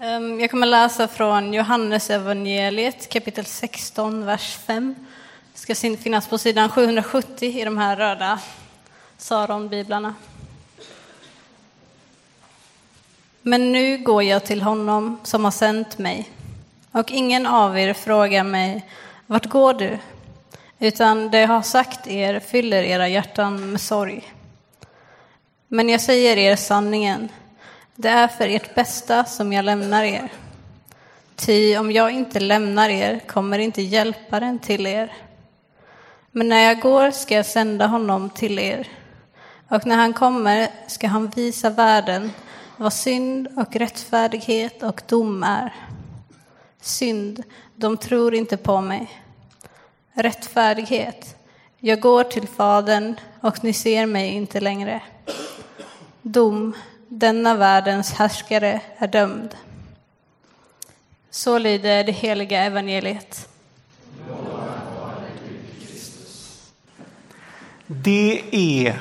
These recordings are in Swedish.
Ehm, jag kommer läsa från Johannes evangeliet kapitel 16, vers 5. Det ska finnas på sidan 770 i de här röda Saron-biblarna. Men nu går jag till honom som har sänt mig, och ingen av er frågar mig, vart går du? Utan det jag har sagt er fyller era hjärtan med sorg. Men jag säger er sanningen, det är för ert bästa som jag lämnar er. Ty om jag inte lämnar er kommer inte hjälparen till er. Men när jag går ska jag sända honom till er. Och när han kommer ska han visa världen vad synd och rättfärdighet och dom är. Synd, de tror inte på mig. Rättfärdighet, jag går till Fadern och ni ser mig inte längre. Dom, denna världens härskare är dömd. Så lyder det heliga evangeliet. Det är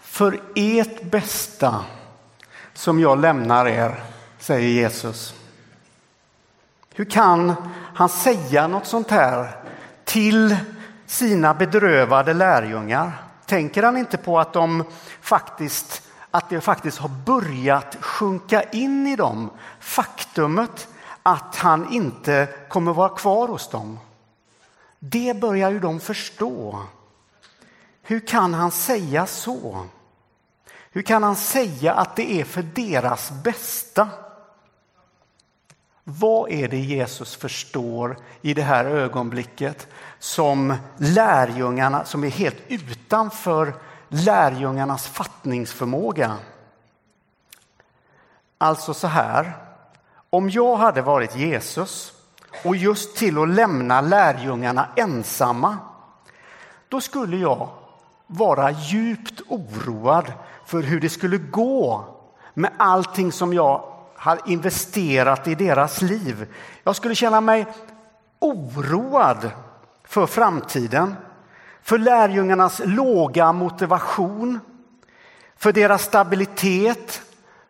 för ert bästa som jag lämnar er, säger Jesus. Hur kan han säga något sånt här till sina bedrövade lärjungar? Tänker han inte på att, de faktiskt, att det faktiskt har börjat sjunka in i dem, faktumet att han inte kommer vara kvar hos dem? Det börjar ju de förstå. Hur kan han säga så? Hur kan han säga att det är för deras bästa? Vad är det Jesus förstår i det här ögonblicket som lärjungarna, som är helt utanför lärjungarnas fattningsförmåga? Alltså så här, om jag hade varit Jesus och just till att lämna lärjungarna ensamma, då skulle jag vara djupt oroad för hur det skulle gå med allting som jag har investerat i deras liv. Jag skulle känna mig oroad för framtiden, för lärjungarnas låga motivation, för deras stabilitet,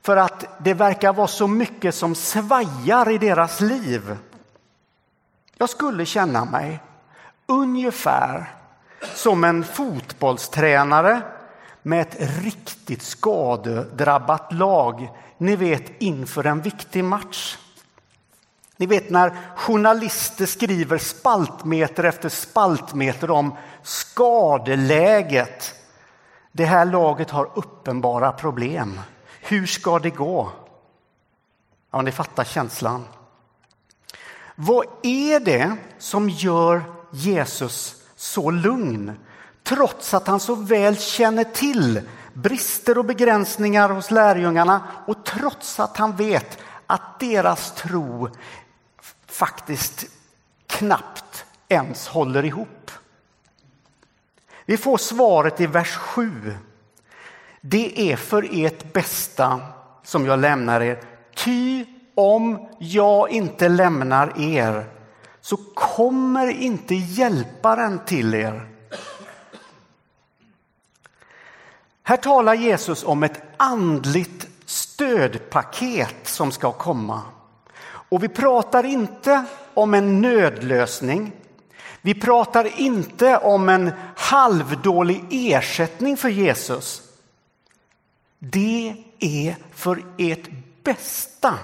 för att det verkar vara så mycket som svajar i deras liv. Jag skulle känna mig ungefär som en fotbollstränare med ett riktigt skadedrabbat lag. Ni vet inför en viktig match. Ni vet när journalister skriver spaltmeter efter spaltmeter om skadeläget. Det här laget har uppenbara problem. Hur ska det gå? Ja, ni fattar känslan. Vad är det som gör Jesus så lugn trots att han så väl känner till brister och begränsningar hos lärjungarna och trots att han vet att deras tro faktiskt knappt ens håller ihop. Vi får svaret i vers 7. Det är för ert bästa som jag lämnar er. Ty om jag inte lämnar er så kommer inte hjälparen till er. Här talar Jesus om ett andligt stödpaket som ska komma. Och vi pratar inte om en nödlösning. Vi pratar inte om en halvdålig ersättning för Jesus. Det är för ert bästa,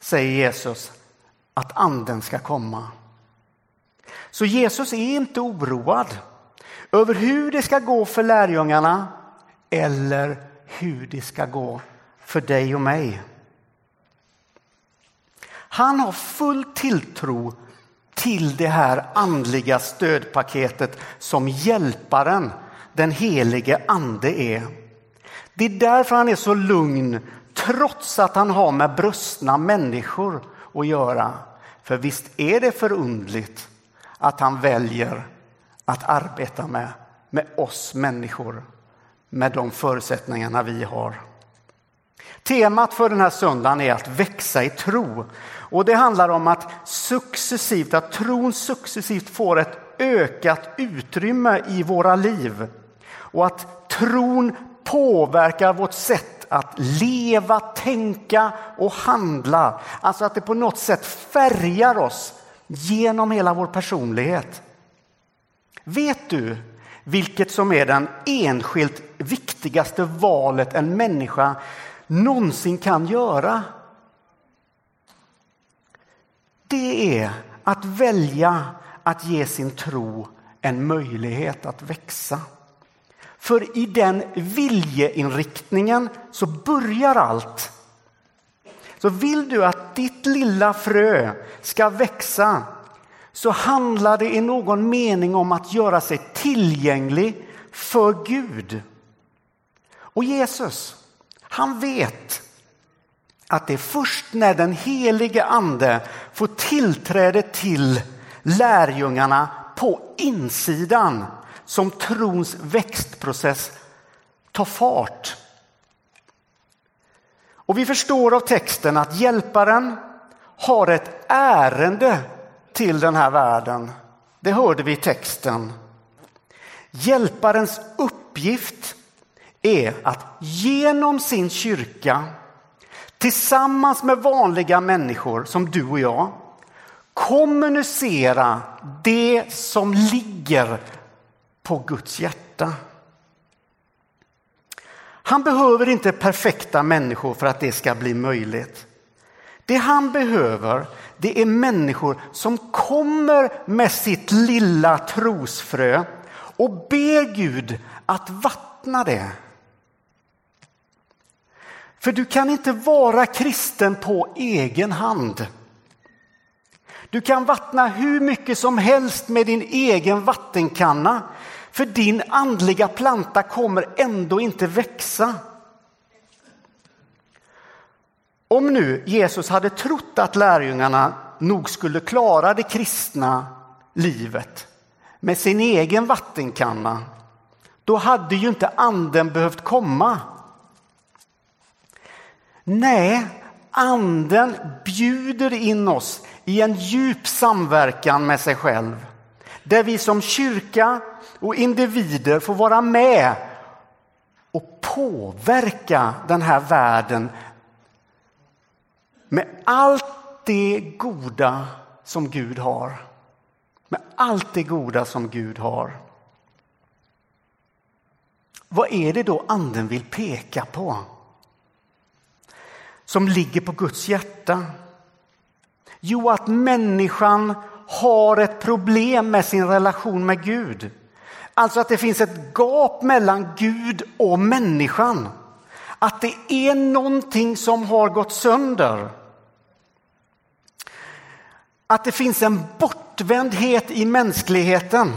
säger Jesus, att anden ska komma. Så Jesus är inte oroad över hur det ska gå för lärjungarna eller hur det ska gå för dig och mig. Han har full tilltro till det här andliga stödpaketet som hjälparen, den helige ande är. Det är därför han är så lugn trots att han har med brustna människor att göra. För visst är det förundligt att han väljer att arbeta med, med oss människor med de förutsättningarna vi har. Temat för den här söndagen är att växa i tro. Och det handlar om att successivt, att tron successivt får ett ökat utrymme i våra liv. Och att tron påverkar vårt sätt att leva, tänka och handla. Alltså att det på något sätt färgar oss genom hela vår personlighet. Vet du vilket som är den enskilt viktigaste valet en människa någonsin kan göra? Det är att välja att ge sin tro en möjlighet att växa. För i den viljeinriktningen så börjar allt. Så vill du att ditt lilla frö ska växa så handlar det i någon mening om att göra sig tillgänglig för Gud. Och Jesus, han vet att det är först när den helige ande får tillträde till lärjungarna på insidan som trons växtprocess tar fart. Och vi förstår av texten att hjälparen har ett ärende till den här världen. Det hörde vi i texten. Hjälparens uppgift är att genom sin kyrka tillsammans med vanliga människor som du och jag kommunicera det som ligger på Guds hjärta. Han behöver inte perfekta människor för att det ska bli möjligt. Det han behöver det är människor som kommer med sitt lilla trosfrö och ber Gud att vattna det. För du kan inte vara kristen på egen hand. Du kan vattna hur mycket som helst med din egen vattenkanna. För din andliga planta kommer ändå inte växa. Om nu Jesus hade trott att lärjungarna nog skulle klara det kristna livet med sin egen vattenkanna, då hade ju inte anden behövt komma. Nej, anden bjuder in oss i en djup samverkan med sig själv. Där vi som kyrka och individer får vara med och påverka den här världen med allt det goda som Gud har. Med allt det goda som Gud har. Vad är det då anden vill peka på? Som ligger på Guds hjärta? Jo, att människan har ett problem med sin relation med Gud. Alltså att det finns ett gap mellan Gud och människan. Att det är någonting som har gått sönder. Att det finns en bortvändhet i mänskligheten.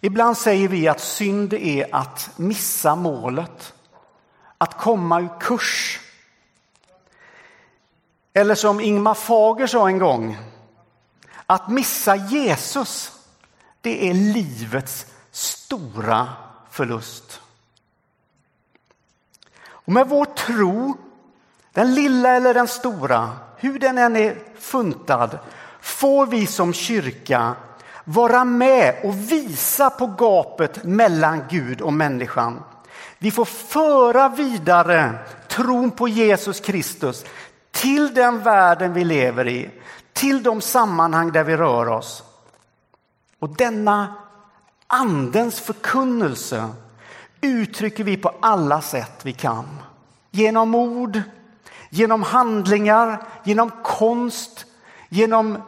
Ibland säger vi att synd är att missa målet, att komma ur kurs. Eller som Ingmar Fager sa en gång, att missa Jesus, det är livets stora förlust. Och med vår tro, den lilla eller den stora, hur den än är funtad, får vi som kyrka vara med och visa på gapet mellan Gud och människan. Vi får föra vidare tron på Jesus Kristus till den världen vi lever i, till de sammanhang där vi rör oss. Och denna andens förkunnelse uttrycker vi på alla sätt vi kan. Genom ord, genom handlingar, genom konst, genom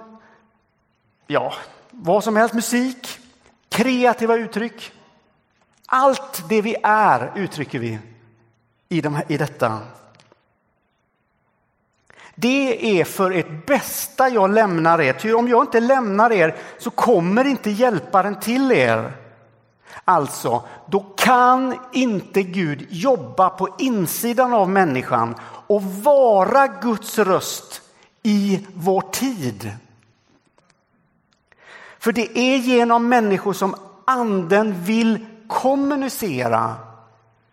ja, vad som helst, musik, kreativa uttryck. Allt det vi är uttrycker vi i, de, i detta. Det är för ert bästa jag lämnar er, ty om jag inte lämnar er så kommer inte hjälparen till er. Alltså, då kan inte Gud jobba på insidan av människan och vara Guds röst i vår tid. För det är genom människor som anden vill kommunicera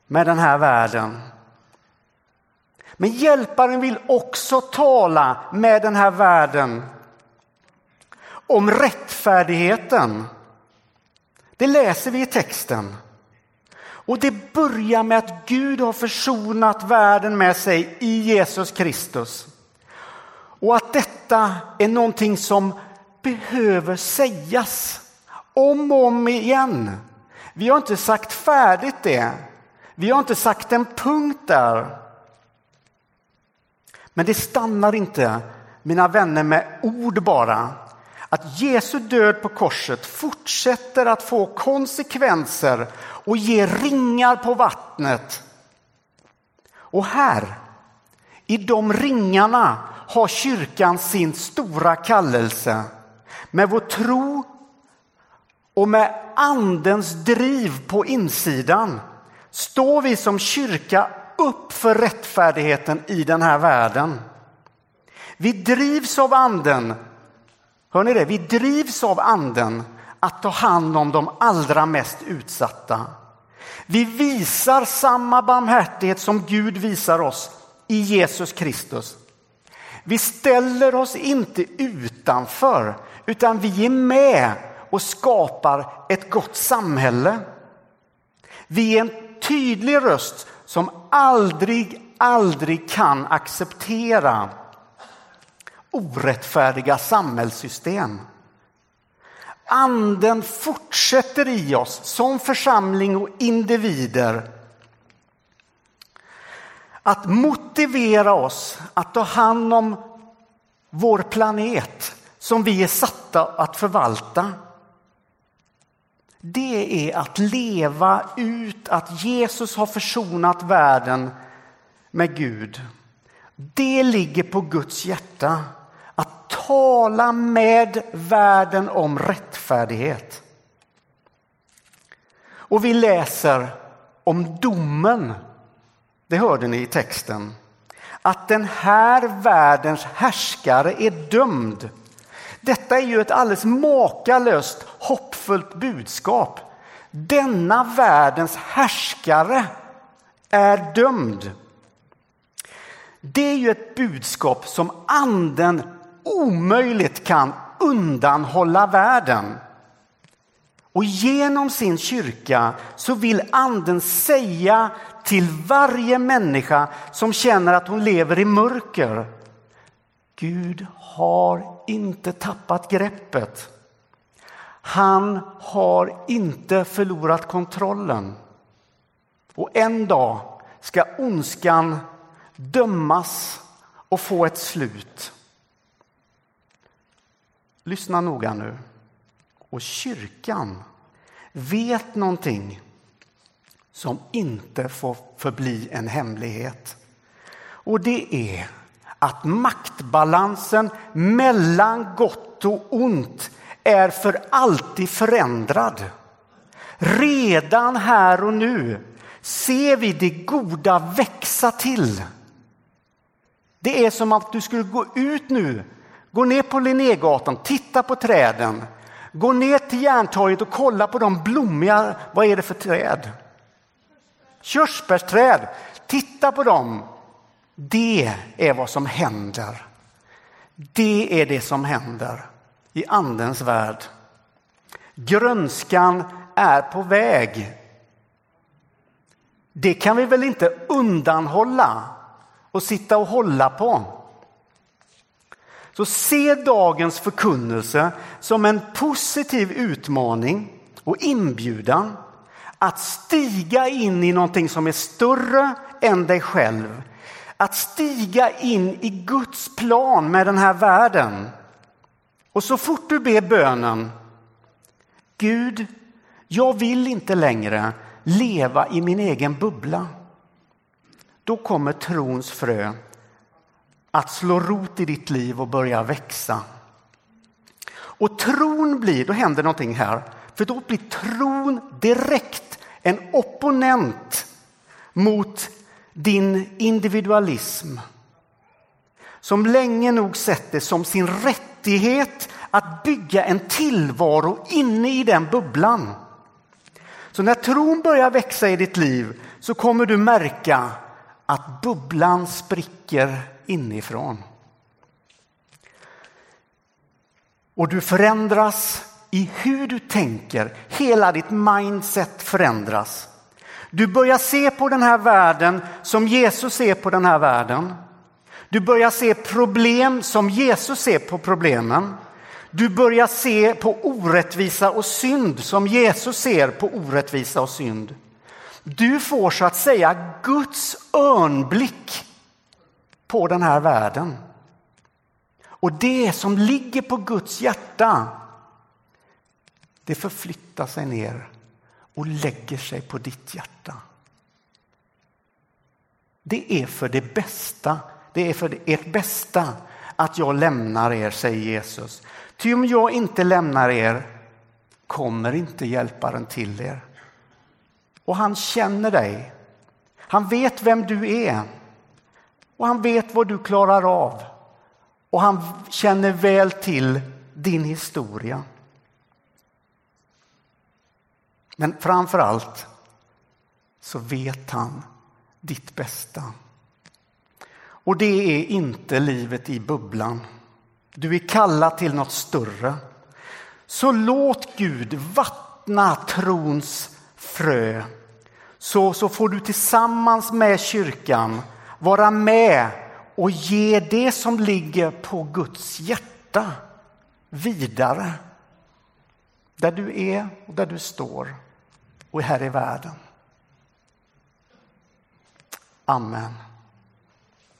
med den här världen. Men hjälparen vill också tala med den här världen om rättfärdigheten. Det läser vi i texten. Och det börjar med att Gud har försonat världen med sig i Jesus Kristus. Och att detta är någonting som behöver sägas om och om igen. Vi har inte sagt färdigt det. Vi har inte sagt en punkt där. Men det stannar inte, mina vänner, med ord bara. Att Jesu död på korset fortsätter att få konsekvenser och ge ringar på vattnet. Och här, i de ringarna, har kyrkan sin stora kallelse. Med vår tro och med andens driv på insidan står vi som kyrka upp för rättfärdigheten i den här världen. Vi drivs av anden. Hör ni det? Vi drivs av anden att ta hand om de allra mest utsatta. Vi visar samma barmhärtighet som Gud visar oss i Jesus Kristus. Vi ställer oss inte utanför utan vi är med och skapar ett gott samhälle. Vi är en tydlig röst som aldrig, aldrig kan acceptera orättfärdiga samhällssystem. Anden fortsätter i oss som församling och individer att motivera oss att ta hand om vår planet som vi är satta att förvalta. Det är att leva ut att Jesus har försonat världen med Gud. Det ligger på Guds hjärta. Att tala med världen om rättfärdighet. Och vi läser om domen. Det hörde ni i texten. Att den här världens härskare är dömd. Detta är ju ett alldeles makalöst hoppfullt budskap. Denna världens härskare är dömd. Det är ju ett budskap som anden omöjligt kan undanhålla världen. Och genom sin kyrka så vill anden säga till varje människa som känner att hon lever i mörker. Gud har inte tappat greppet. Han har inte förlorat kontrollen. Och en dag ska ondskan dömas och få ett slut. Lyssna noga nu. Och kyrkan vet någonting som inte får förbli en hemlighet. Och det är att maktbalansen mellan gott och ont är för alltid förändrad. Redan här och nu ser vi det goda växa till. Det är som att du skulle gå ut nu, gå ner på Linnégatan, titta på träden, gå ner till Järntorget och kolla på de blommiga, vad är det för träd? Körsbärsträd, titta på dem. Det är vad som händer. Det är det som händer i andens värld. Grönskan är på väg. Det kan vi väl inte undanhålla och sitta och hålla på. Så se dagens förkunnelse som en positiv utmaning och inbjudan att stiga in i någonting som är större än dig själv. Att stiga in i Guds plan med den här världen. Och så fort du ber bönen Gud, jag vill inte längre leva i min egen bubbla. Då kommer trons frö att slå rot i ditt liv och börja växa. Och tron blir, då händer någonting här, för då blir tron direkt en opponent mot din individualism. Som länge nog sett det som sin rätt rättighet att bygga en tillvaro inne i den bubblan. Så när tron börjar växa i ditt liv så kommer du märka att bubblan spricker inifrån. Och du förändras i hur du tänker. Hela ditt mindset förändras. Du börjar se på den här världen som Jesus ser på den här världen. Du börjar se problem som Jesus ser på problemen. Du börjar se på orättvisa och synd som Jesus ser på orättvisa och synd. Du får så att säga Guds örnblick på den här världen. Och det som ligger på Guds hjärta, det förflyttar sig ner och lägger sig på ditt hjärta. Det är för det bästa, det är för ert bästa att jag lämnar er, säger Jesus. Ty om jag inte lämnar er kommer inte hjälparen till er. Och han känner dig. Han vet vem du är. Och han vet vad du klarar av. Och han känner väl till din historia. Men framför allt så vet han ditt bästa. Och det är inte livet i bubblan. Du är kallad till något större. Så låt Gud vattna trons frö. Så, så får du tillsammans med kyrkan vara med och ge det som ligger på Guds hjärta vidare. Där du är och där du står och här i världen. Amen.